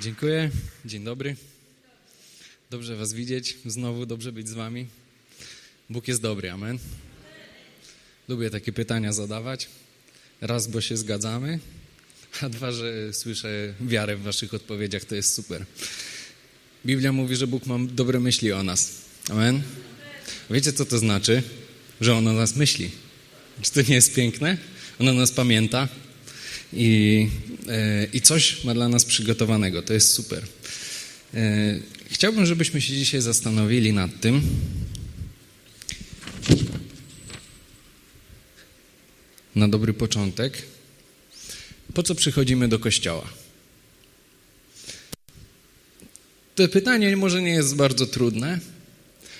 Dziękuję. Dzień dobry. Dobrze Was widzieć. Znowu dobrze być z Wami. Bóg jest dobry, amen. Lubię takie pytania zadawać. Raz, bo się zgadzamy, a dwa, że słyszę wiarę w Waszych odpowiedziach. To jest super. Biblia mówi, że Bóg ma dobre myśli o nas. Amen. Wiecie, co to znaczy? Że On o nas myśli. Czy to nie jest piękne? On o nas pamięta i, i coś ma dla nas przygotowanego. To jest super. E, chciałbym, żebyśmy się dzisiaj zastanowili nad tym, na dobry początek, po co przychodzimy do kościoła. To pytanie może nie jest bardzo trudne,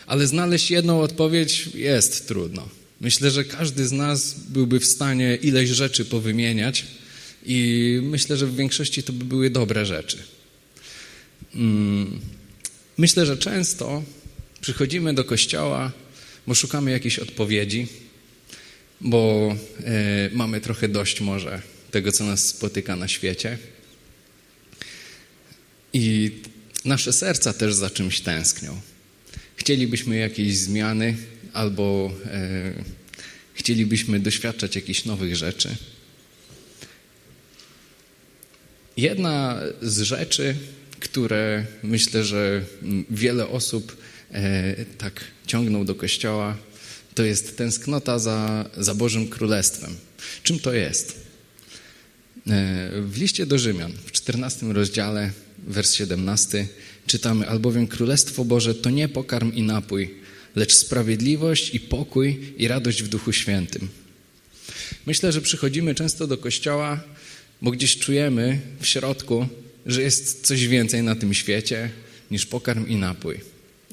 ale znaleźć jedną odpowiedź jest trudno. Myślę, że każdy z nas byłby w stanie ileś rzeczy powymieniać i myślę, że w większości to by były dobre rzeczy. Mm, myślę, że często przychodzimy do kościoła, bo szukamy jakiejś odpowiedzi, bo e, mamy trochę dość może tego, co nas spotyka na świecie. I nasze serca też za czymś tęsknią. Chcielibyśmy jakiejś zmiany albo e, chcielibyśmy doświadczać jakichś nowych rzeczy. Jedna z rzeczy, które myślę, że wiele osób e, tak ciągną do kościoła, to jest tęsknota za, za Bożym Królestwem. Czym to jest? E, w liście do Rzymian, w 14 rozdziale, wers 17, czytamy: Albowiem Królestwo Boże to nie pokarm i napój, lecz sprawiedliwość i pokój i radość w Duchu Świętym. Myślę, że przychodzimy często do kościoła, bo gdzieś czujemy w środku, że jest coś więcej na tym świecie niż pokarm i napój.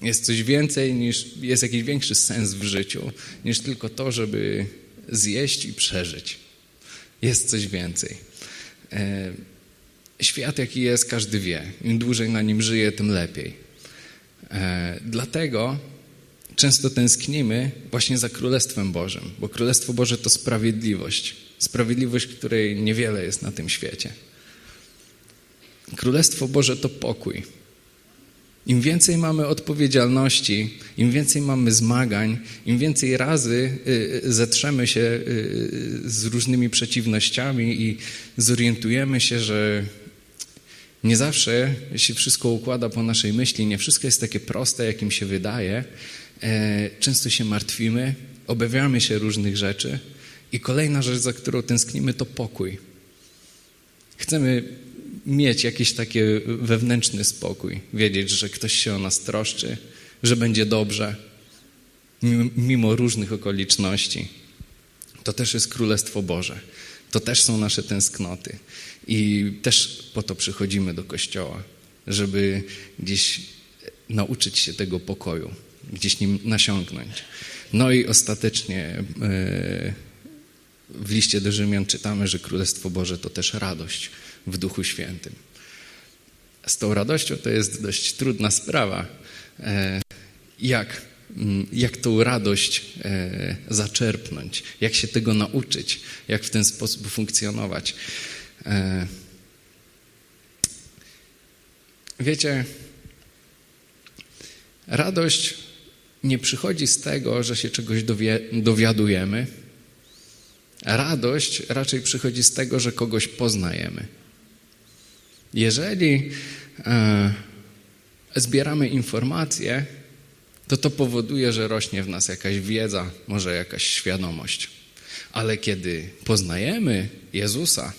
Jest coś więcej niż, jest jakiś większy sens w życiu niż tylko to, żeby zjeść i przeżyć. Jest coś więcej. E, świat jaki jest, każdy wie. Im dłużej na nim żyje, tym lepiej. E, dlatego często tęsknimy właśnie za Królestwem Bożym, bo Królestwo Boże to sprawiedliwość. Sprawiedliwość, której niewiele jest na tym świecie. Królestwo Boże to pokój. Im więcej mamy odpowiedzialności, im więcej mamy zmagań, im więcej razy y, y, zetrzemy się y, z różnymi przeciwnościami i zorientujemy się, że nie zawsze się wszystko układa po naszej myśli, nie wszystko jest takie proste, jakim się wydaje. E, często się martwimy, obawiamy się różnych rzeczy. I kolejna rzecz, za którą tęsknimy, to pokój. Chcemy mieć jakiś taki wewnętrzny spokój, wiedzieć, że ktoś się o nas troszczy, że będzie dobrze, mimo różnych okoliczności. To też jest Królestwo Boże. To też są nasze tęsknoty. I też po to przychodzimy do kościoła, żeby gdzieś nauczyć się tego pokoju, gdzieś nim nasiągnąć. No i ostatecznie e, w liście do Rzymian czytamy, że Królestwo Boże to też radość w Duchu Świętym. Z tą radością to jest dość trudna sprawa. E, jak, mm, jak tą radość e, zaczerpnąć, jak się tego nauczyć, jak w ten sposób funkcjonować. E, wiecie, radość nie przychodzi z tego, że się czegoś dowie, dowiadujemy. Radość raczej przychodzi z tego, że kogoś poznajemy. Jeżeli e, zbieramy informacje, to to powoduje, że rośnie w nas jakaś wiedza, może jakaś świadomość. Ale kiedy poznajemy Jezusa,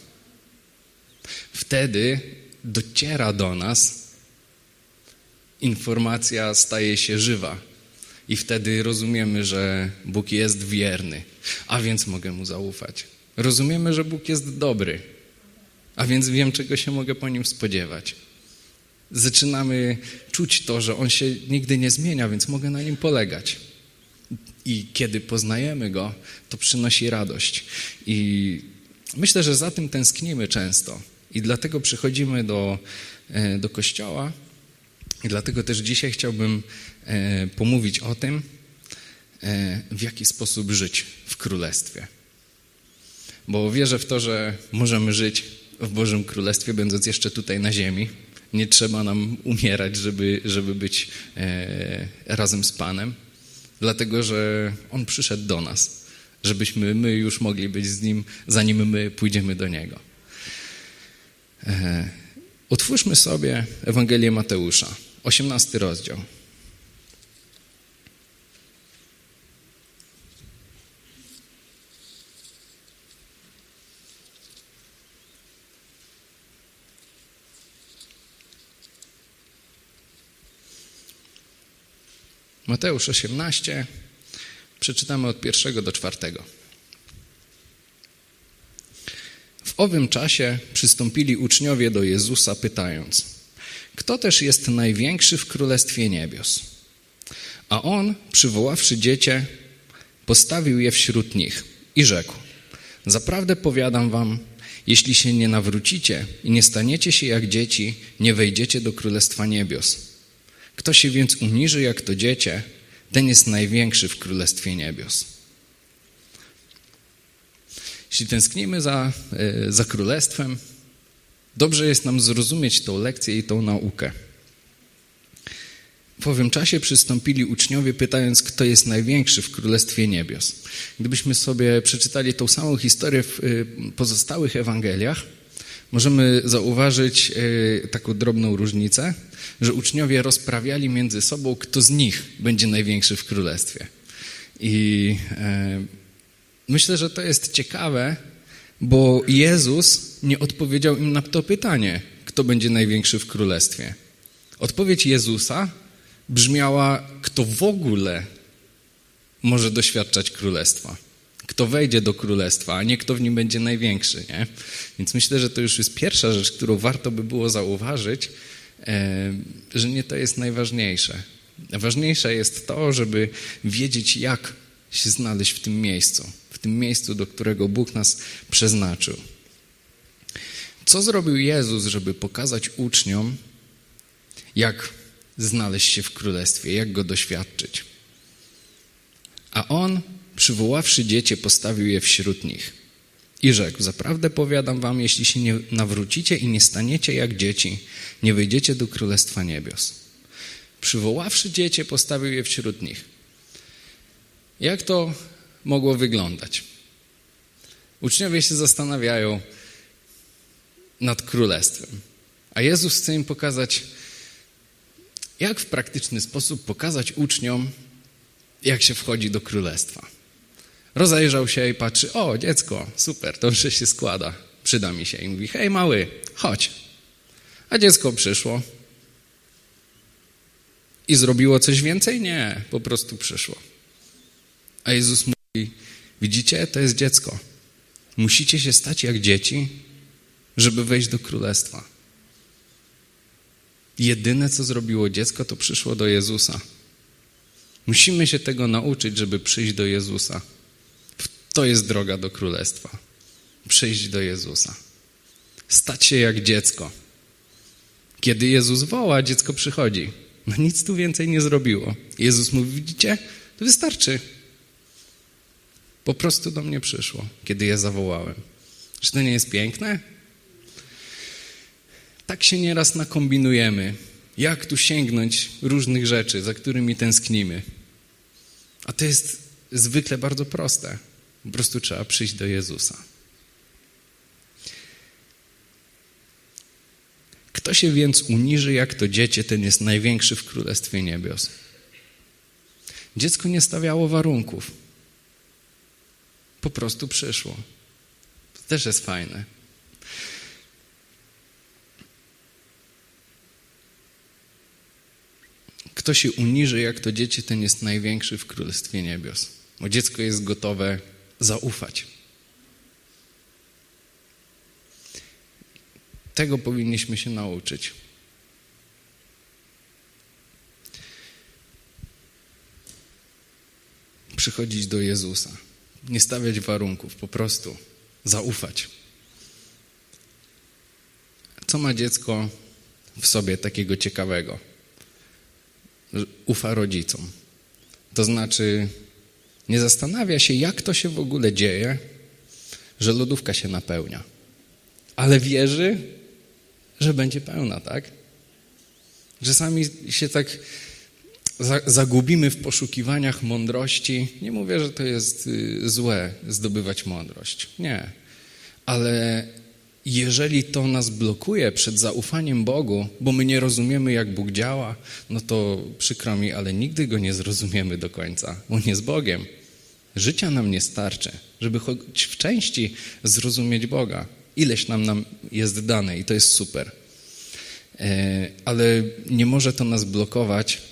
wtedy dociera do nas informacja, staje się żywa. I wtedy rozumiemy, że Bóg jest wierny, a więc mogę Mu zaufać. Rozumiemy, że Bóg jest dobry, a więc wiem, czego się mogę po nim spodziewać. Zaczynamy czuć to, że on się nigdy nie zmienia, więc mogę na nim polegać. I kiedy poznajemy go, to przynosi radość. I myślę, że za tym tęsknimy często. I dlatego przychodzimy do, e, do kościoła. I dlatego też dzisiaj chciałbym pomówić o tym, e, w jaki sposób żyć w królestwie. Bo wierzę w to, że możemy żyć w Bożym Królestwie, będąc jeszcze tutaj na ziemi, Nie trzeba nam umierać, żeby, żeby być e, razem z Panem, dlatego że On przyszedł do nas, żebyśmy my już mogli być z Nim, zanim my pójdziemy do Niego. E, otwórzmy sobie Ewangelię Mateusza, 18 rozdział. Mateusz 18, przeczytamy od pierwszego do czwartego. W owym czasie przystąpili uczniowie do Jezusa, pytając: Kto też jest największy w królestwie niebios? A on, przywoławszy dziecię, postawił je wśród nich i rzekł: Zaprawdę powiadam wam, jeśli się nie nawrócicie i nie staniecie się jak dzieci, nie wejdziecie do królestwa niebios. Kto się więc uniży jak to dziecię, ten jest największy w Królestwie Niebios. Jeśli tęsknimy za, e, za Królestwem, dobrze jest nam zrozumieć tą lekcję i tą naukę. W owym czasie przystąpili uczniowie, pytając, kto jest największy w Królestwie Niebios. Gdybyśmy sobie przeczytali tą samą historię w e, pozostałych Ewangeliach, możemy zauważyć e, taką drobną różnicę, że uczniowie rozprawiali między sobą, kto z nich będzie największy w królestwie. I e, myślę, że to jest ciekawe, bo Jezus nie odpowiedział im na to pytanie, kto będzie największy w królestwie. Odpowiedź Jezusa brzmiała, kto w ogóle może doświadczać królestwa kto wejdzie do królestwa, a nie kto w nim będzie największy. Nie? Więc myślę, że to już jest pierwsza rzecz, którą warto by było zauważyć, e, że nie to jest najważniejsze. Ważniejsze jest to, żeby wiedzieć, jak się znaleźć w tym miejscu, w tym miejscu, do którego Bóg nas przeznaczył. Co zrobił Jezus, żeby pokazać uczniom, jak znaleźć się w królestwie, jak go doświadczyć? A on przywoławszy dziecię, postawił je wśród nich. I rzekł, zaprawdę powiadam wam, jeśli się nie nawrócicie i nie staniecie jak dzieci, nie wejdziecie do Królestwa Niebios. Przywoławszy dziecię, postawił je wśród nich. Jak to mogło wyglądać? Uczniowie się zastanawiają nad Królestwem, a Jezus chce im pokazać, jak w praktyczny sposób pokazać uczniom, jak się wchodzi do Królestwa. Rozejrzał się i patrzy, o, dziecko, super, już się składa, przyda mi się. I mówi, hej mały, chodź. A dziecko przyszło. I zrobiło coś więcej? Nie, po prostu przyszło. A Jezus mówi, widzicie, to jest dziecko. Musicie się stać jak dzieci, żeby wejść do królestwa. Jedyne, co zrobiło dziecko, to przyszło do Jezusa. Musimy się tego nauczyć, żeby przyjść do Jezusa. To jest droga do królestwa. Przyjść do Jezusa. Stać się jak dziecko. Kiedy Jezus woła, dziecko przychodzi. No nic tu więcej nie zrobiło. Jezus mówi, widzicie, to wystarczy. Po prostu do mnie przyszło, kiedy je zawołałem. Czy to nie jest piękne? Tak się nieraz nakombinujemy. Jak tu sięgnąć różnych rzeczy, za którymi tęsknimy. A to jest zwykle bardzo proste. Po prostu trzeba przyjść do Jezusa. Kto się więc uniży jak to dziecię, ten jest największy w Królestwie Niebios. Dziecko nie stawiało warunków. Po prostu przyszło. To też jest fajne. Kto się uniży jak to dziecię, ten jest największy w Królestwie Niebios. Bo dziecko jest gotowe zaufać. Tego powinniśmy się nauczyć. Przychodzić do Jezusa, nie stawiać warunków, po prostu zaufać. Co ma dziecko w sobie takiego ciekawego? Ufa rodzicom. To znaczy, nie zastanawia się, jak to się w ogóle dzieje, że lodówka się napełnia. Ale wierzy, że będzie pełna, tak? Czasami się tak zagubimy w poszukiwaniach mądrości. Nie mówię, że to jest y, złe zdobywać mądrość. Nie. Ale jeżeli to nas blokuje przed zaufaniem Bogu, bo my nie rozumiemy, jak Bóg działa, no to przykro mi, ale nigdy go nie zrozumiemy do końca. On jest Bogiem. Życia nam nie starczy, żeby choć w części zrozumieć Boga. Ileś nam, nam jest dane i to jest super. E, ale nie może to nas blokować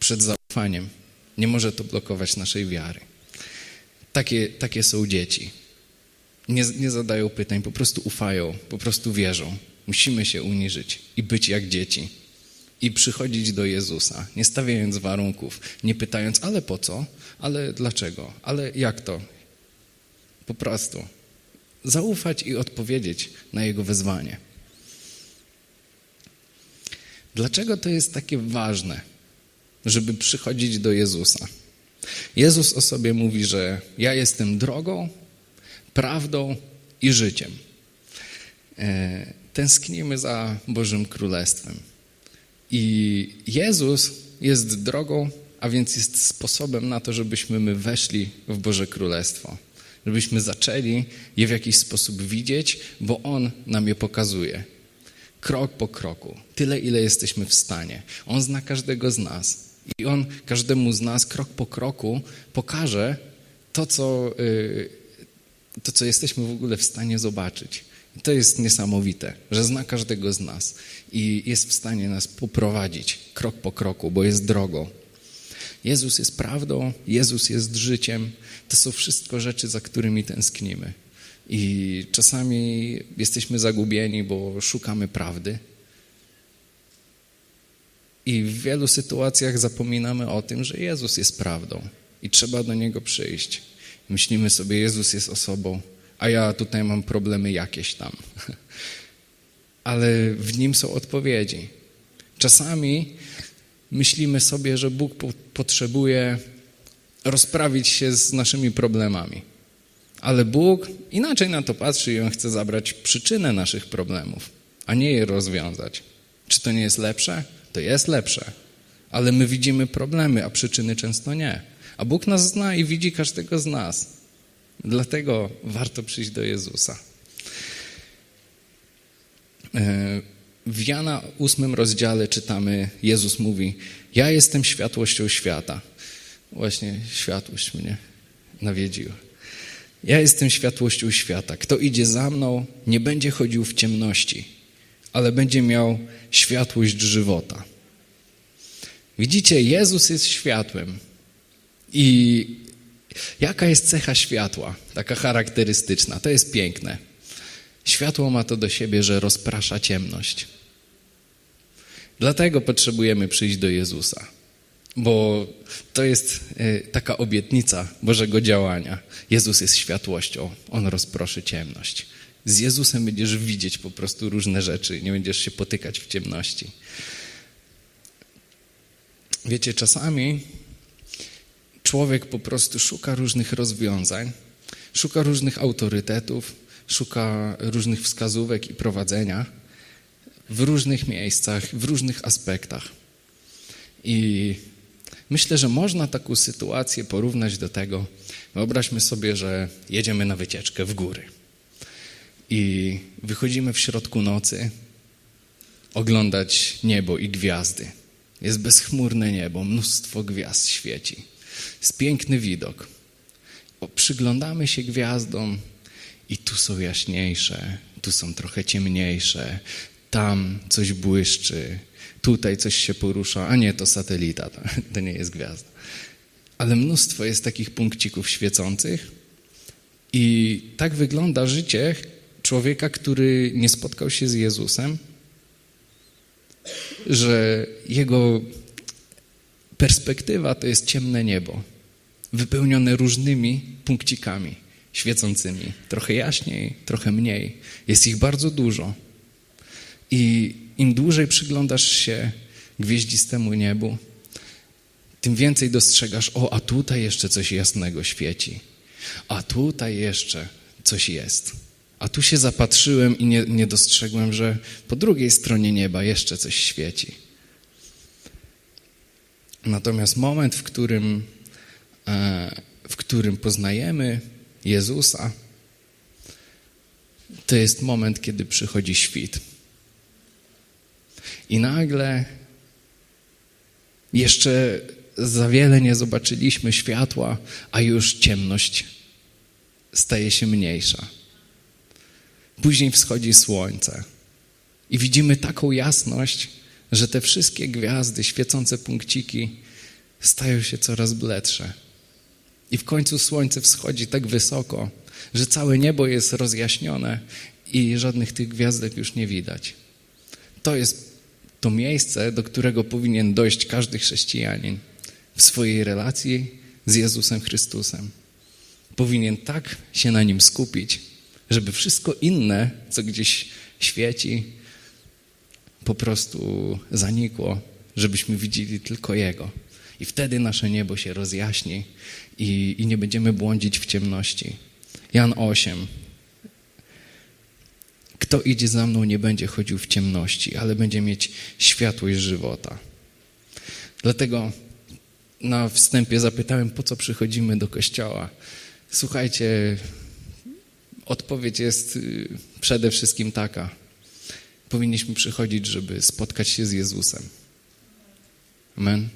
przed zaufaniem. Nie może to blokować naszej wiary. Takie, takie są dzieci. Nie, nie zadają pytań, po prostu ufają, po prostu wierzą. Musimy się uniżyć i być jak dzieci. I przychodzić do Jezusa, nie stawiając warunków, nie pytając, ale po co, ale dlaczego, ale jak to. Po prostu zaufać i odpowiedzieć na Jego wezwanie. Dlaczego to jest takie ważne, żeby przychodzić do Jezusa? Jezus o sobie mówi, że ja jestem drogą, prawdą i życiem. E, tęsknimy za Bożym Królestwem. I Jezus jest drogą, a więc jest sposobem na to, żebyśmy my weszli w Boże Królestwo. Żebyśmy zaczęli je w jakiś sposób widzieć, bo On nam je pokazuje. Krok po kroku. Tyle, ile jesteśmy w stanie. On zna każdego z nas. I On każdemu z nas krok po kroku pokaże to, co, yy, to, co jesteśmy w ogóle w stanie zobaczyć. To jest niesamowite, że zna każdego z nas i jest w stanie nas poprowadzić krok po kroku, bo jest drogą. Jezus jest prawdą, Jezus jest życiem. To są wszystko rzeczy, za którymi tęsknimy. I czasami jesteśmy zagubieni, bo szukamy prawdy. I w wielu sytuacjach zapominamy o tym, że Jezus jest prawdą i trzeba do Niego przyjść. Myślimy sobie, Jezus jest osobą, a ja tutaj mam problemy jakieś tam. Ale w Nim są odpowiedzi. Czasami myślimy sobie, że Bóg po potrzebuje rozprawić się z naszymi problemami. Ale Bóg inaczej na to patrzy i On chce zabrać przyczynę naszych problemów, a nie je rozwiązać. Czy to nie jest lepsze? To jest lepsze. Ale my widzimy problemy, a przyczyny często nie. A Bóg nas zna i widzi każdego z nas. Dlatego warto przyjść do Jezusa. E, w Jana ósmym rozdziale czytamy, Jezus mówi, ja jestem światłością świata. Właśnie światłość mnie nawiedziła. Ja jestem światłością świata. Kto idzie za mną, nie będzie chodził w ciemności, ale będzie miał światłość żywota. Widzicie, Jezus jest światłem. I jaka jest cecha światła, taka charakterystyczna? To jest piękne. Światło ma to do siebie, że rozprasza ciemność. Dlatego potrzebujemy przyjść do Jezusa, bo to jest e, taka obietnica Bożego działania. Jezus jest światłością, On rozproszy ciemność. Z Jezusem będziesz widzieć po prostu różne rzeczy, nie będziesz się potykać w ciemności. Wiecie, czasami człowiek po prostu szuka różnych rozwiązań, szuka różnych autorytetów, szuka różnych wskazówek i prowadzenia w różnych miejscach, w różnych aspektach. I myślę, że można taką sytuację porównać do tego. Wyobraźmy sobie, że jedziemy na wycieczkę w góry i wychodzimy w środku nocy oglądać niebo i gwiazdy. Jest bezchmurne niebo, mnóstwo gwiazd świeci. Jest piękny widok. Przyglądamy się gwiazdom i tu są jaśniejsze, tu są trochę ciemniejsze, tam coś błyszczy, tutaj coś się porusza, a nie, to satelita, to nie jest gwiazda. Ale mnóstwo jest takich punkcików świecących i tak wygląda życie człowieka, który nie spotkał się z Jezusem, że jego perspektywa to jest ciemne niebo, wypełnione różnymi punkcikami świecącymi. Trochę jaśniej, trochę mniej. Jest ich bardzo dużo. I im dłużej przyglądasz się gwieździstemu niebu, tym więcej dostrzegasz, o, a tutaj jeszcze coś jasnego świeci. A tutaj jeszcze coś jest. A tu się zapatrzyłem i nie, nie dostrzegłem, że po drugiej stronie nieba jeszcze coś świeci. Natomiast moment, w którym, e, w którym poznajemy Jezusa, to jest moment, kiedy przychodzi świt. I nagle jeszcze za wiele nie zobaczyliśmy światła, a już ciemność staje się mniejsza. Później wschodzi słońce i widzimy taką jasność, że te wszystkie gwiazdy, świecące punkciki stają się coraz bledsze. I w końcu słońce wschodzi tak wysoko, że całe niebo jest rozjaśnione i żadnych tych gwiazdek już nie widać. To jest to miejsce, do którego powinien dojść każdy chrześcijanin w swojej relacji z Jezusem Chrystusem. Powinien tak się na nim skupić, żeby wszystko inne, co gdzieś świeci, po prostu zanikło, żebyśmy widzieli tylko Jego. I wtedy nasze niebo się rozjaśni i, i nie będziemy błądzić w ciemności. Jan 8. Kto idzie za mną, nie będzie chodził w ciemności, ale będzie mieć światłość żywota. Dlatego na wstępie zapytałem, po co przychodzimy do kościoła. Słuchajcie, odpowiedź jest y, przede wszystkim taka. Powinniśmy przychodzić, żeby spotkać się z Jezusem. Amen.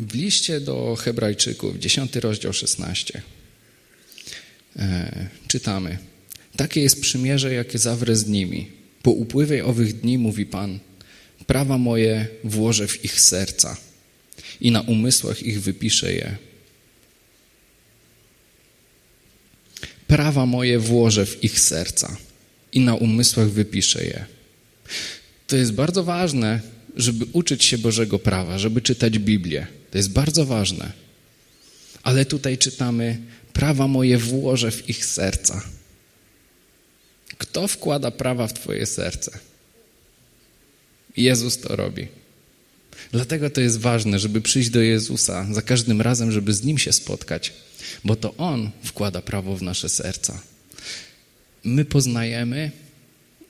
W liście do Hebrajczyków, 10 rozdział 16, e, czytamy: Takie jest przymierze, jakie zawrę z nimi. Po upływie owych dni, mówi Pan, prawa moje włożę w ich serca i na umysłach ich wypiszę je. Prawa moje włożę w ich serca i na umysłach wypiszę je. To jest bardzo ważne, żeby uczyć się Bożego prawa, żeby czytać Biblię. To jest bardzo ważne. Ale tutaj czytamy: Prawa moje włożę w ich serca. Kto wkłada prawa w Twoje serce? Jezus to robi. Dlatego to jest ważne, żeby przyjść do Jezusa za każdym razem, żeby z Nim się spotkać, bo to On wkłada prawo w nasze serca. My poznajemy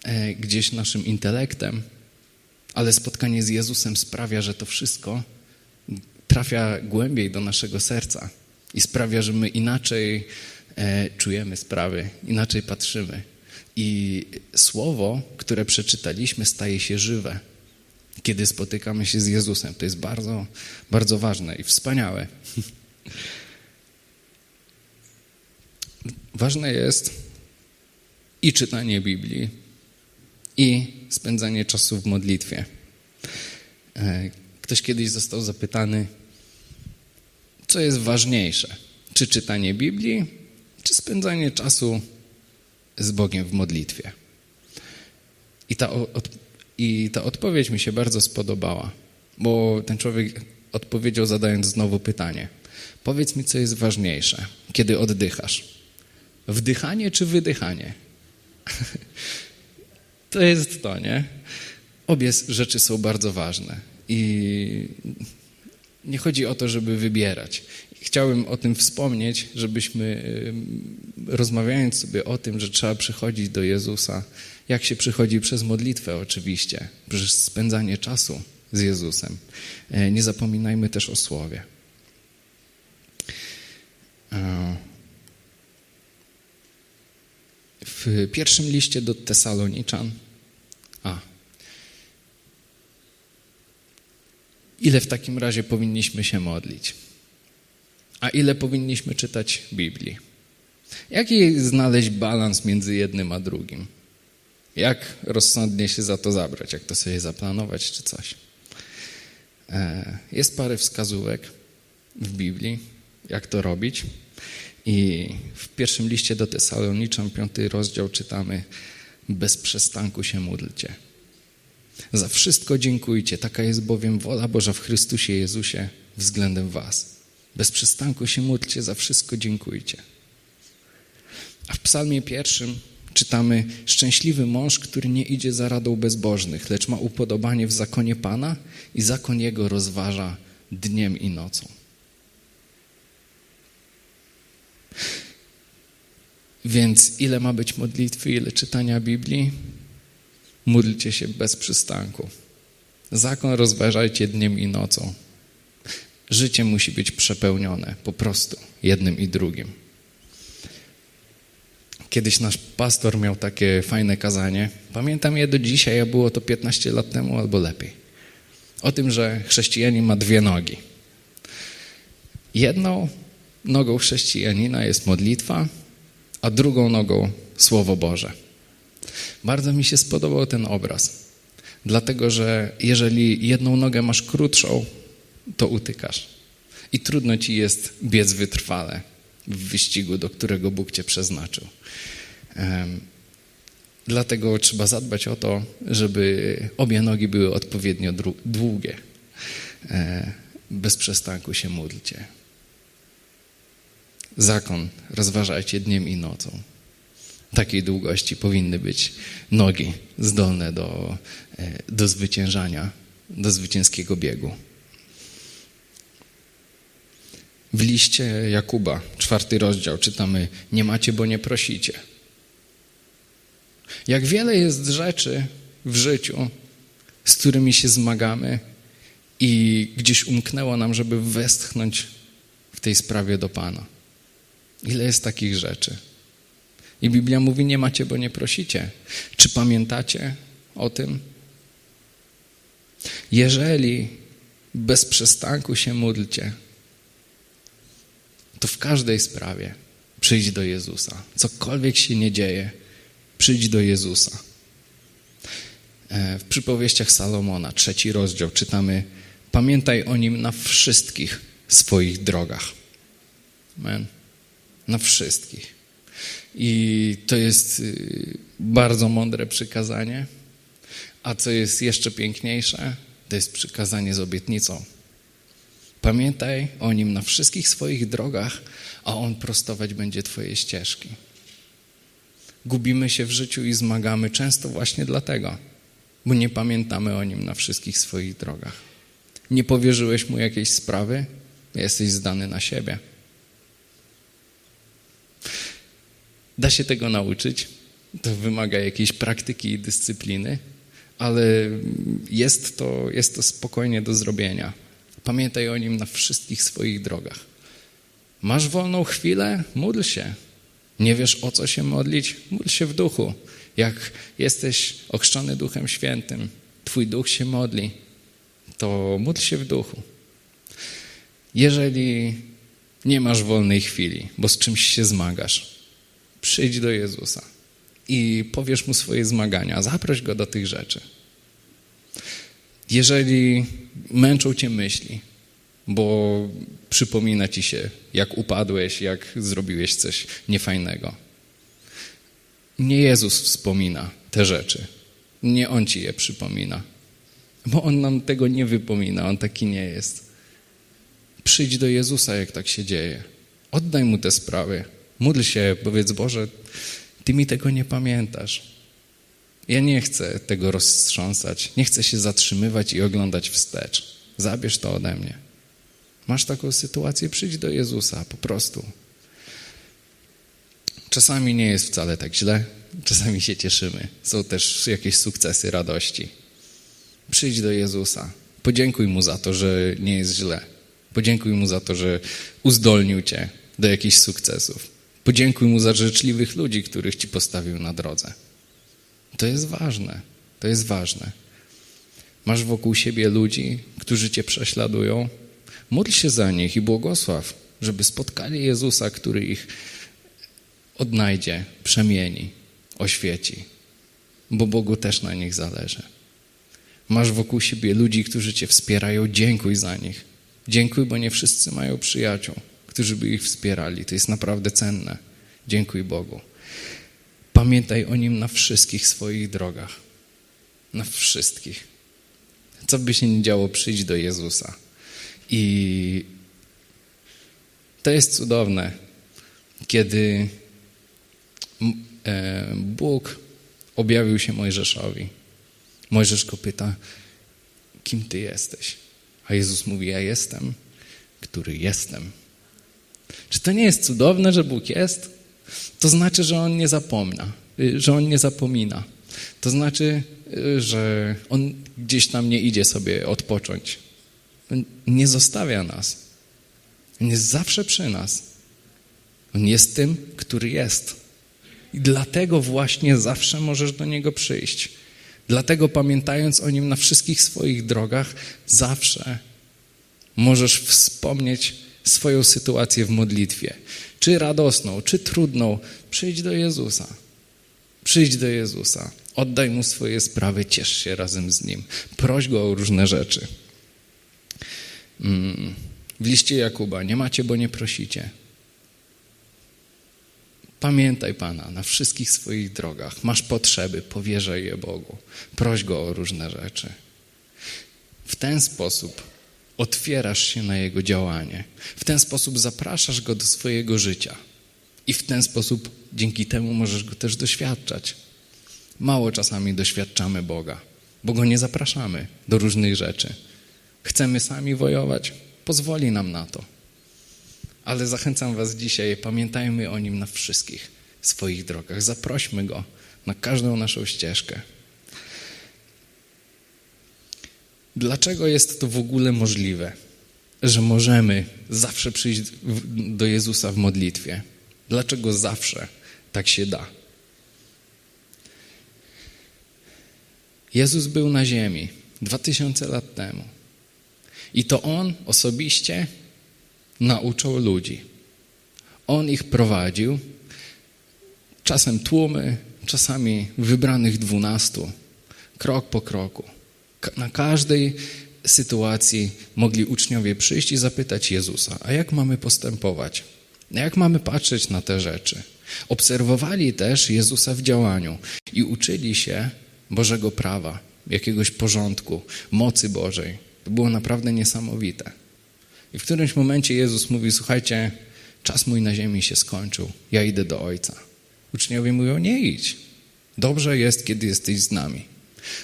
e, gdzieś naszym intelektem, ale spotkanie z Jezusem sprawia, że to wszystko trafia głębiej do naszego serca i sprawia, że my inaczej e, czujemy sprawy, inaczej patrzymy. I słowo, które przeczytaliśmy, staje się żywe, kiedy spotykamy się z Jezusem. To jest bardzo, bardzo ważne i wspaniałe. Ważne jest i czytanie Biblii, i spędzanie czasu w modlitwie. E, ktoś kiedyś został zapytany, co jest ważniejsze? Czy czytanie Biblii, czy spędzanie czasu z Bogiem w modlitwie? I ta, od, I ta odpowiedź mi się bardzo spodobała, bo ten człowiek odpowiedział zadając znowu pytanie. Powiedz mi, co jest ważniejsze, kiedy oddychasz? Wdychanie czy wydychanie? to jest to, nie? Obie rzeczy są bardzo ważne i nie chodzi o to, żeby wybierać. Chciałbym o tym wspomnieć, żebyśmy rozmawiając sobie o tym, że trzeba przychodzić do Jezusa, jak się przychodzi przez modlitwę oczywiście, przez spędzanie czasu z Jezusem. E, nie zapominajmy też o słowie. E, w pierwszym liście do Tesaloniczan, a Ile w takim razie powinniśmy się modlić? A ile powinniśmy czytać Biblii? Jaki znaleźć balans między jednym a drugim? Jak rozsądnie się za to zabrać? Jak to sobie zaplanować, czy coś? E, jest parę wskazówek w Biblii, jak to robić. I w pierwszym liście do Tesaloniczan, piąty rozdział, czytamy: Bez przestanku się módlcie. Za wszystko dziękujcie, taka jest bowiem wola Boża w Chrystusie Jezusie względem was. Bez przystanku się módlcie, za wszystko dziękujcie. A w psalmie pierwszym czytamy Szczęśliwy mąż, który nie idzie za radą bezbożnych, lecz ma upodobanie w zakonie Pana i zakon Jego rozważa dniem i nocą. Więc ile ma być modlitwy, ile czytania Biblii? Módlcie się bez przystanku. Zakon rozważajcie dniem i nocą. Życie musi być przepełnione po prostu jednym i drugim. Kiedyś nasz pastor miał takie fajne kazanie. Pamiętam je do dzisiaj, a było to 15 lat temu albo lepiej. O tym, że chrześcijanin ma dwie nogi. Jedną nogą chrześcijanina jest modlitwa, a drugą nogą Słowo Boże. Bardzo mi się spodobał ten obraz, dlatego że jeżeli jedną nogę masz krótszą, to utykasz. I trudno ci jest biec wytrwale w wyścigu, do którego Bóg cię przeznaczył. Dlatego trzeba zadbać o to, żeby obie nogi były odpowiednio długie. E, bez przestanku się módlcie. Zakon rozważajcie dniem i nocą. Takiej długości powinny być nogi zdolne do, e, do zwyciężania, do zwycięskiego biegu. W liście Jakuba, czwarty rozdział, czytamy: Nie macie, bo nie prosicie. Jak wiele jest rzeczy w życiu, z którymi się zmagamy i gdzieś umknęło nam, żeby westchnąć w tej sprawie do Pana. Ile jest takich rzeczy? I Biblia mówi: Nie macie, bo nie prosicie. Czy pamiętacie o tym? Jeżeli bez przestanku się módlcie, to w każdej sprawie przyjdź do Jezusa. Cokolwiek się nie dzieje, przyjdź do Jezusa. E, w przypowieściach Salomona, trzeci rozdział, czytamy: Pamiętaj o nim na wszystkich swoich drogach. Amen. Na wszystkich. I to jest y, bardzo mądre przykazanie. A co jest jeszcze piękniejsze, to jest przykazanie z obietnicą. Pamiętaj o nim na wszystkich swoich drogach, a on prostować będzie Twoje ścieżki. Gubimy się w życiu i zmagamy często właśnie dlatego, bo nie pamiętamy o nim na wszystkich swoich drogach. Nie powierzyłeś mu jakiejś sprawy, jesteś zdany na siebie. Da się tego nauczyć, to wymaga jakiejś praktyki i dyscypliny, ale jest to, jest to spokojnie do zrobienia. Pamiętaj o nim na wszystkich swoich drogach. Masz wolną chwilę? Módl się. Nie wiesz o co się modlić? Módl się w duchu. Jak jesteś ochrzczony Duchem Świętym, Twój duch się modli, to módl się w duchu. Jeżeli nie masz wolnej chwili, bo z czymś się zmagasz, przyjdź do Jezusa i powiesz mu swoje zmagania, zaproś go do tych rzeczy. Jeżeli męczą cię myśli, bo przypomina ci się, jak upadłeś, jak zrobiłeś coś niefajnego. Nie Jezus wspomina te rzeczy. Nie On ci je przypomina. Bo On nam tego nie wypomina, On taki nie jest. Przyjdź do Jezusa, jak tak się dzieje. Oddaj Mu te sprawy. Módl się, powiedz Boże, Ty mi tego nie pamiętasz. Ja nie chcę tego roztrząsać. Nie chcę się zatrzymywać i oglądać wstecz. Zabierz to ode mnie. Masz taką sytuację, przyjdź do Jezusa po prostu. Czasami nie jest wcale tak źle, czasami się cieszymy. Są też jakieś sukcesy radości. Przyjdź do Jezusa. Podziękuj Mu za to, że nie jest źle. Podziękuj Mu za to, że uzdolnił Cię do jakichś sukcesów. Podziękuj Mu za życzliwych ludzi, których Ci postawił na drodze. To jest ważne. To jest ważne. Masz wokół siebie ludzi, którzy Cię prześladują, Módl się za nich i błogosław, żeby spotkali Jezusa, który ich odnajdzie, przemieni, oświeci, bo Bogu też na nich zależy. Masz wokół siebie ludzi, którzy Cię wspierają, dziękuj za nich. Dziękuj, bo nie wszyscy mają przyjaciół, którzy by ich wspierali. To jest naprawdę cenne. Dziękuj Bogu. Pamiętaj o Nim na wszystkich swoich drogach. Na wszystkich. Co by się nie działo, przyjdź do Jezusa. I to jest cudowne, kiedy e, Bóg objawił się Mojżeszowi. Mojżesz go pyta, kim ty jesteś? A Jezus mówi, ja jestem, który jestem. Czy to nie jest cudowne, że Bóg jest? To znaczy, że On nie zapomina, że On nie zapomina. To znaczy, że On gdzieś tam nie idzie sobie odpocząć. Nie zostawia nas. On jest zawsze przy nas. On jest tym, który jest. I dlatego właśnie zawsze możesz do Niego przyjść. Dlatego pamiętając o Nim na wszystkich swoich drogach, zawsze możesz wspomnieć swoją sytuację w modlitwie. Czy radosną, czy trudną, przyjdź do Jezusa. Przyjdź do Jezusa. Oddaj Mu swoje sprawy, ciesz się razem z Nim. Proś Go o różne rzeczy. Mm. W liście Jakuba nie macie, bo nie prosicie. Pamiętaj Pana na wszystkich swoich drogach. Masz potrzeby, powierzaj je Bogu. Proś Go o różne rzeczy. W ten sposób otwierasz się na Jego działanie. W ten sposób zapraszasz Go do swojego życia. I w ten sposób dzięki temu możesz Go też doświadczać. Mało czasami doświadczamy Boga, bo Go nie zapraszamy do różnych rzeczy. Chcemy sami wojować? Pozwoli nam na to. Ale zachęcam Was dzisiaj, pamiętajmy o Nim na wszystkich swoich drogach. Zaprośmy Go na każdą naszą ścieżkę. Dlaczego jest to w ogóle możliwe, że możemy zawsze przyjść do Jezusa w modlitwie? Dlaczego zawsze tak się da? Jezus był na ziemi dwa tysiące lat temu. I to On osobiście nauczał ludzi. On ich prowadził, czasem tłumy, czasami wybranych dwunastu, krok po kroku. Na każdej sytuacji mogli uczniowie przyjść i zapytać Jezusa, a jak mamy postępować? Jak mamy patrzeć na te rzeczy? Obserwowali też Jezusa w działaniu i uczyli się Bożego prawa, jakiegoś porządku, mocy Bożej. To było naprawdę niesamowite. I w którymś momencie Jezus mówi, słuchajcie, czas mój na ziemi się skończył, ja idę do Ojca. Uczniowie mówią, nie idź. Dobrze jest, kiedy jesteś z nami.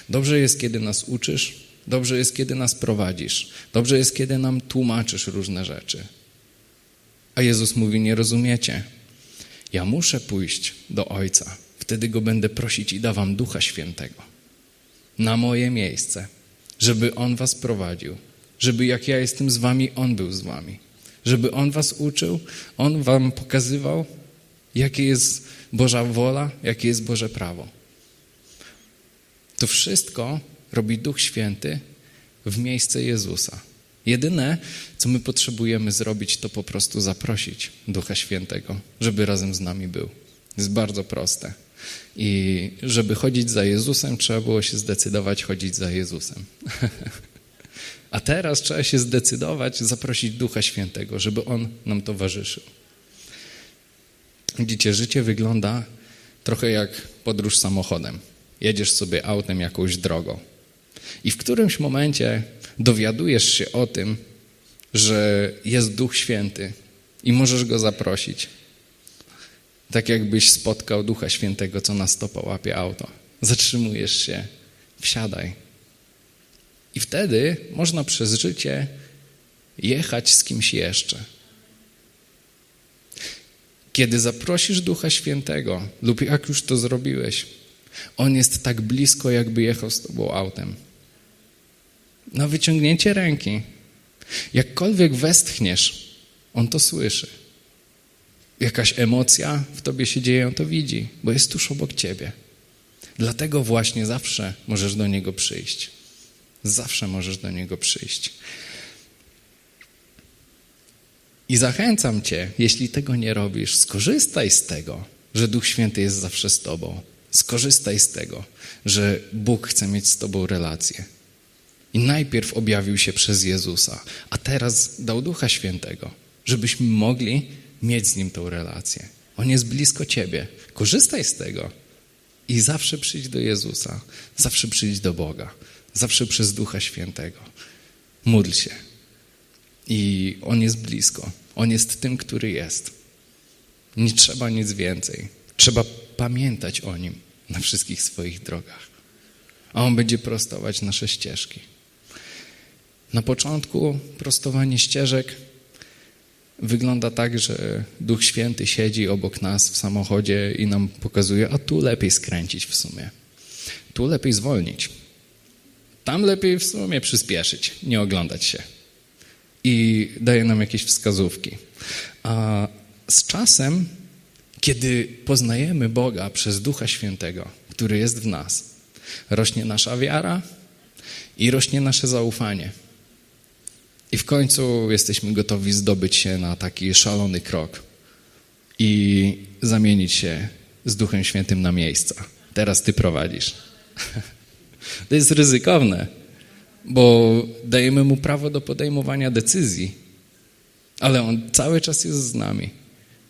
Dobrze jest, kiedy nas uczysz. Dobrze jest, kiedy nas prowadzisz. Dobrze jest, kiedy nam tłumaczysz różne rzeczy. A Jezus mówi, nie rozumiecie. Ja muszę pójść do Ojca. Wtedy Go będę prosić i dawam Ducha Świętego na moje miejsce, żeby On was prowadził, żeby jak ja jestem z wami, On był z wami, żeby On was uczył, On wam pokazywał, jakie jest Boża wola, jakie jest Boże prawo. To wszystko robi Duch Święty w miejsce Jezusa. Jedyne, co my potrzebujemy zrobić, to po prostu zaprosić Ducha Świętego, żeby razem z nami był. Jest bardzo proste. I żeby chodzić za Jezusem, trzeba było się zdecydować chodzić za Jezusem. A teraz trzeba się zdecydować, zaprosić Ducha Świętego, żeby On nam towarzyszył. Widzicie, życie wygląda trochę jak podróż samochodem. Jedziesz sobie autem jakąś drogą. I w którymś momencie dowiadujesz się o tym, że jest Duch Święty i możesz Go zaprosić. Tak jakbyś spotkał Ducha Świętego, co na stopa łapie auto. Zatrzymujesz się, wsiadaj. I wtedy można przez życie jechać z kimś jeszcze. Kiedy zaprosisz Ducha Świętego, lub jak już to zrobiłeś, On jest tak blisko, jakby jechał z tobą autem. Na wyciągnięcie ręki. Jakkolwiek westchniesz, On to słyszy jakaś emocja w tobie się dzieje, on to widzi, bo jest tuż obok ciebie. Dlatego właśnie zawsze możesz do Niego przyjść. Zawsze możesz do Niego przyjść. I zachęcam Cię, jeśli tego nie robisz, skorzystaj z tego, że Duch Święty jest zawsze z Tobą. Skorzystaj z tego, że Bóg chce mieć z Tobą relację. I najpierw objawił się przez Jezusa, a teraz dał Ducha Świętego, żebyśmy mogli mieć z Nim tą relację. On jest blisko Ciebie. Korzystaj z tego i zawsze przyjdź do Jezusa, zawsze przyjdź do Boga, zawsze przez Ducha Świętego. Módl się. I On jest blisko. On jest tym, który jest. Nie trzeba nic więcej. Trzeba pamiętać o Nim na wszystkich swoich drogach. A On będzie prostować nasze ścieżki. Na początku prostowanie ścieżek wygląda tak, że Duch Święty siedzi obok nas w samochodzie i nam pokazuje, a tu lepiej skręcić w sumie. tu lepiej zwolnić. Tam lepiej w sumie przyspieszyć, nie oglądać się. I daje nam jakieś wskazówki. A z czasem, kiedy poznajemy Boga przez Ducha Świętego, który jest w nas, rośnie nasza wiara i rośnie nasze zaufanie. I w końcu jesteśmy gotowi zdobyć się na taki szalony krok i zamienić się z Duchem Świętym na miejsca. Teraz ty prowadzisz. To jest ryzykowne, bo dajemy mu prawo do podejmowania decyzji, ale on cały czas jest z nami.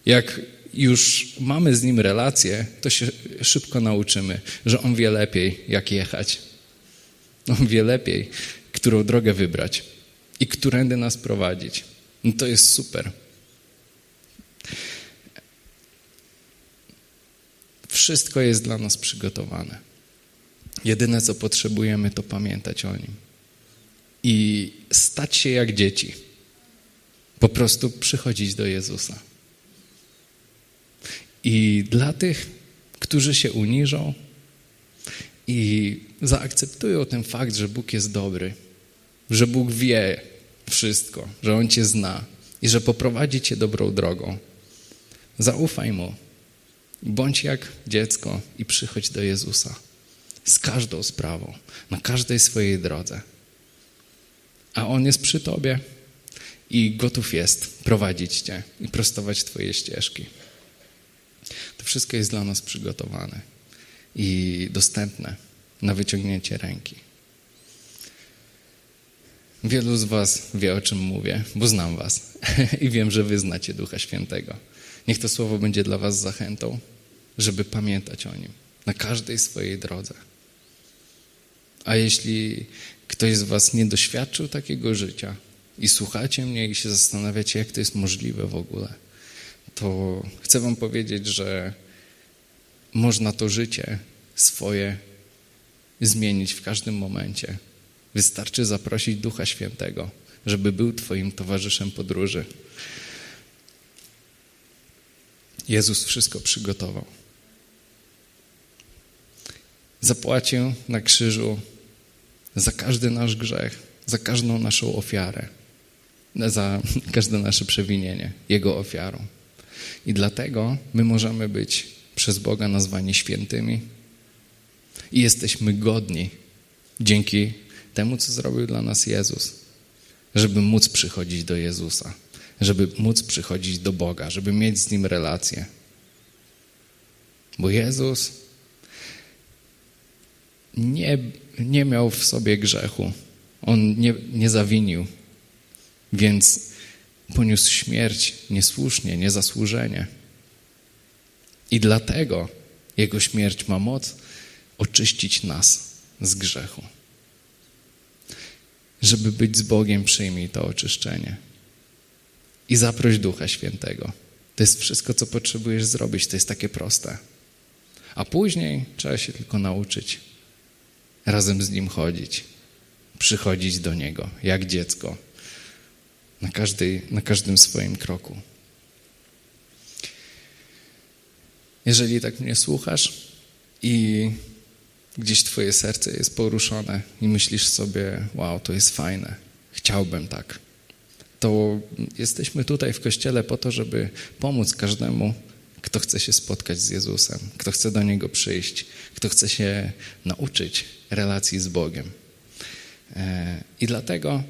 Jak już mamy z nim relację, to się szybko nauczymy, że on wie lepiej, jak jechać. On wie lepiej, którą drogę wybrać i którędy nas prowadzić. No to jest super. Wszystko jest dla nas przygotowane. Jedyne, co potrzebujemy, to pamiętać o Nim. I stać się jak dzieci. Po prostu przychodzić do Jezusa. I dla tych, którzy się uniżą i zaakceptują ten fakt, że Bóg jest dobry, że Bóg wie wszystko, że On Cię zna i że poprowadzi Cię dobrą drogą, zaufaj Mu. Bądź jak dziecko i przychodź do Jezusa z każdą sprawą, na każdej swojej drodze. A On jest przy Tobie i gotów jest prowadzić Cię i prostować Twoje ścieżki. To wszystko jest dla nas przygotowane i dostępne na wyciągnięcie ręki. Wielu z Was wie, o czym mówię, bo znam Was i wiem, że Wy znacie Ducha Świętego. Niech to słowo będzie dla Was zachętą, żeby pamiętać o nim na każdej swojej drodze. A jeśli ktoś z Was nie doświadczył takiego życia i słuchacie mnie i się zastanawiacie, jak to jest możliwe w ogóle, to chcę Wam powiedzieć, że można to życie swoje zmienić w każdym momencie. Wystarczy zaprosić Ducha Świętego, żeby był Twoim towarzyszem podróży. Jezus wszystko przygotował. Zapłacił na krzyżu za każdy nasz grzech, za każdą naszą ofiarę, za każde nasze przewinienie, Jego ofiarą. I dlatego my możemy być przez Boga nazwani świętymi i jesteśmy godni dzięki temu, co zrobił dla nas Jezus, żeby móc przychodzić do Jezusa, żeby móc przychodzić do Boga, żeby mieć z Nim relację. Bo Jezus nie, nie miał w sobie grzechu. On nie, nie zawinił, więc poniósł śmierć niesłusznie, niezasłużenie. I dlatego Jego śmierć ma moc oczyścić nas z grzechu. Żeby być z Bogiem, przyjmij to oczyszczenie. I zaproś Ducha Świętego. To jest wszystko, co potrzebujesz zrobić. To jest takie proste. A później trzeba się tylko nauczyć razem z Nim chodzić, przychodzić do Niego, jak dziecko, na, każdej, na każdym swoim kroku. Jeżeli tak mnie słuchasz i gdzieś Twoje serce jest poruszone i myślisz sobie, wow, to jest fajne, chciałbym tak, to jesteśmy tutaj w Kościele po to, żeby pomóc każdemu, kto chce się spotkać z Jezusem, kto chce do Niego przyjść, kto chce się nauczyć relacji z Bogiem. E, I dlatego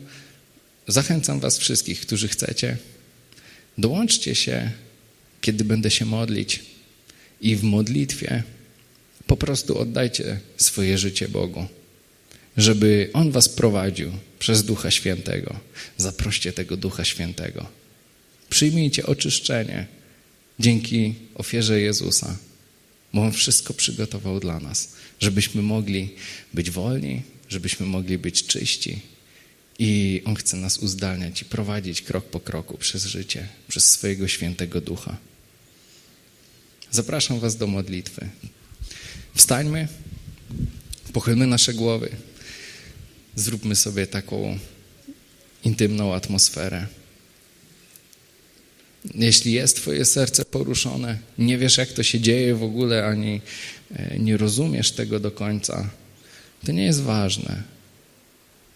zachęcam Was wszystkich, którzy chcecie, dołączcie się, kiedy będę się modlić i w modlitwie po prostu oddajcie swoje życie Bogu, żeby On Was prowadził przez Ducha Świętego. Zaproście tego Ducha Świętego. Przyjmijcie oczyszczenie dzięki ofierze Jezusa, bo On wszystko przygotował dla nas, żebyśmy mogli być wolni, żebyśmy mogli być czyści. I On chce nas uzdalniać i prowadzić krok po kroku przez życie, przez swojego świętego ducha. Zapraszam Was do modlitwy. Wstańmy, pochylmy nasze głowy, zróbmy sobie taką intymną atmosferę. Jeśli jest Twoje serce poruszone, nie wiesz, jak to się dzieje w ogóle, ani e, nie rozumiesz tego do końca, To nie jest ważne,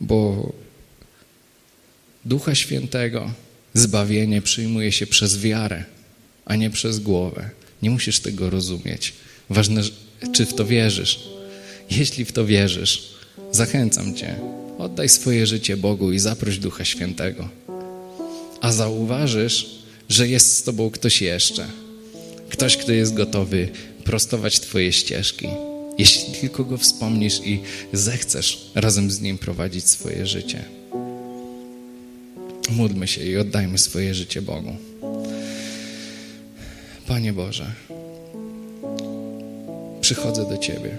bo Ducha Świętego zbawienie przyjmuje się przez wiarę, a nie przez głowę. Nie musisz tego rozumieć. Ważne, czy w to wierzysz. Jeśli w to wierzysz, zachęcam Cię, oddaj swoje życie Bogu i zaproś Ducha Świętego. A zauważysz, że jest z Tobą ktoś jeszcze. Ktoś, kto jest gotowy prostować Twoje ścieżki. Jeśli tylko go wspomnisz i zechcesz razem z nim prowadzić swoje życie. Módlmy się i oddajmy swoje życie Bogu. Panie Boże, przychodzę do Ciebie,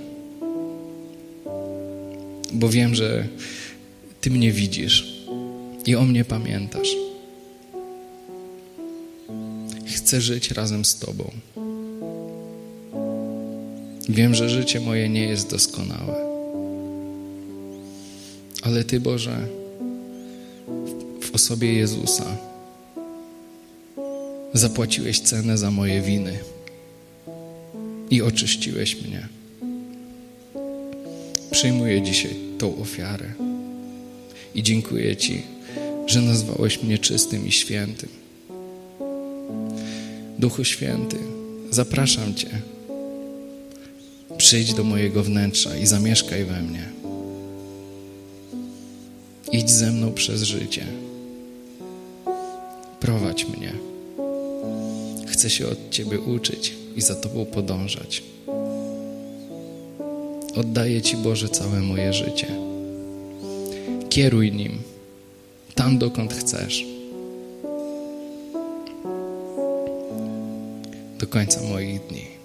bo wiem, że Ty mnie widzisz i o mnie pamiętasz. Chcę żyć razem z Tobą. Wiem, że życie moje nie jest doskonałe. Ale Ty, Boże, w osobie Jezusa zapłaciłeś cenę za moje winy i oczyściłeś mnie. Przyjmuję dzisiaj tą ofiarę i dziękuję Ci, że nazwałeś mnie czystym i świętym. Duchu Święty, zapraszam Cię. Przyjdź do mojego wnętrza i zamieszkaj we mnie. Idź ze mną przez życie. Mnie. Chcę się od Ciebie uczyć i za Tobą podążać. Oddaję Ci, Boże, całe moje życie. Kieruj nim tam, dokąd chcesz. Do końca moich dni.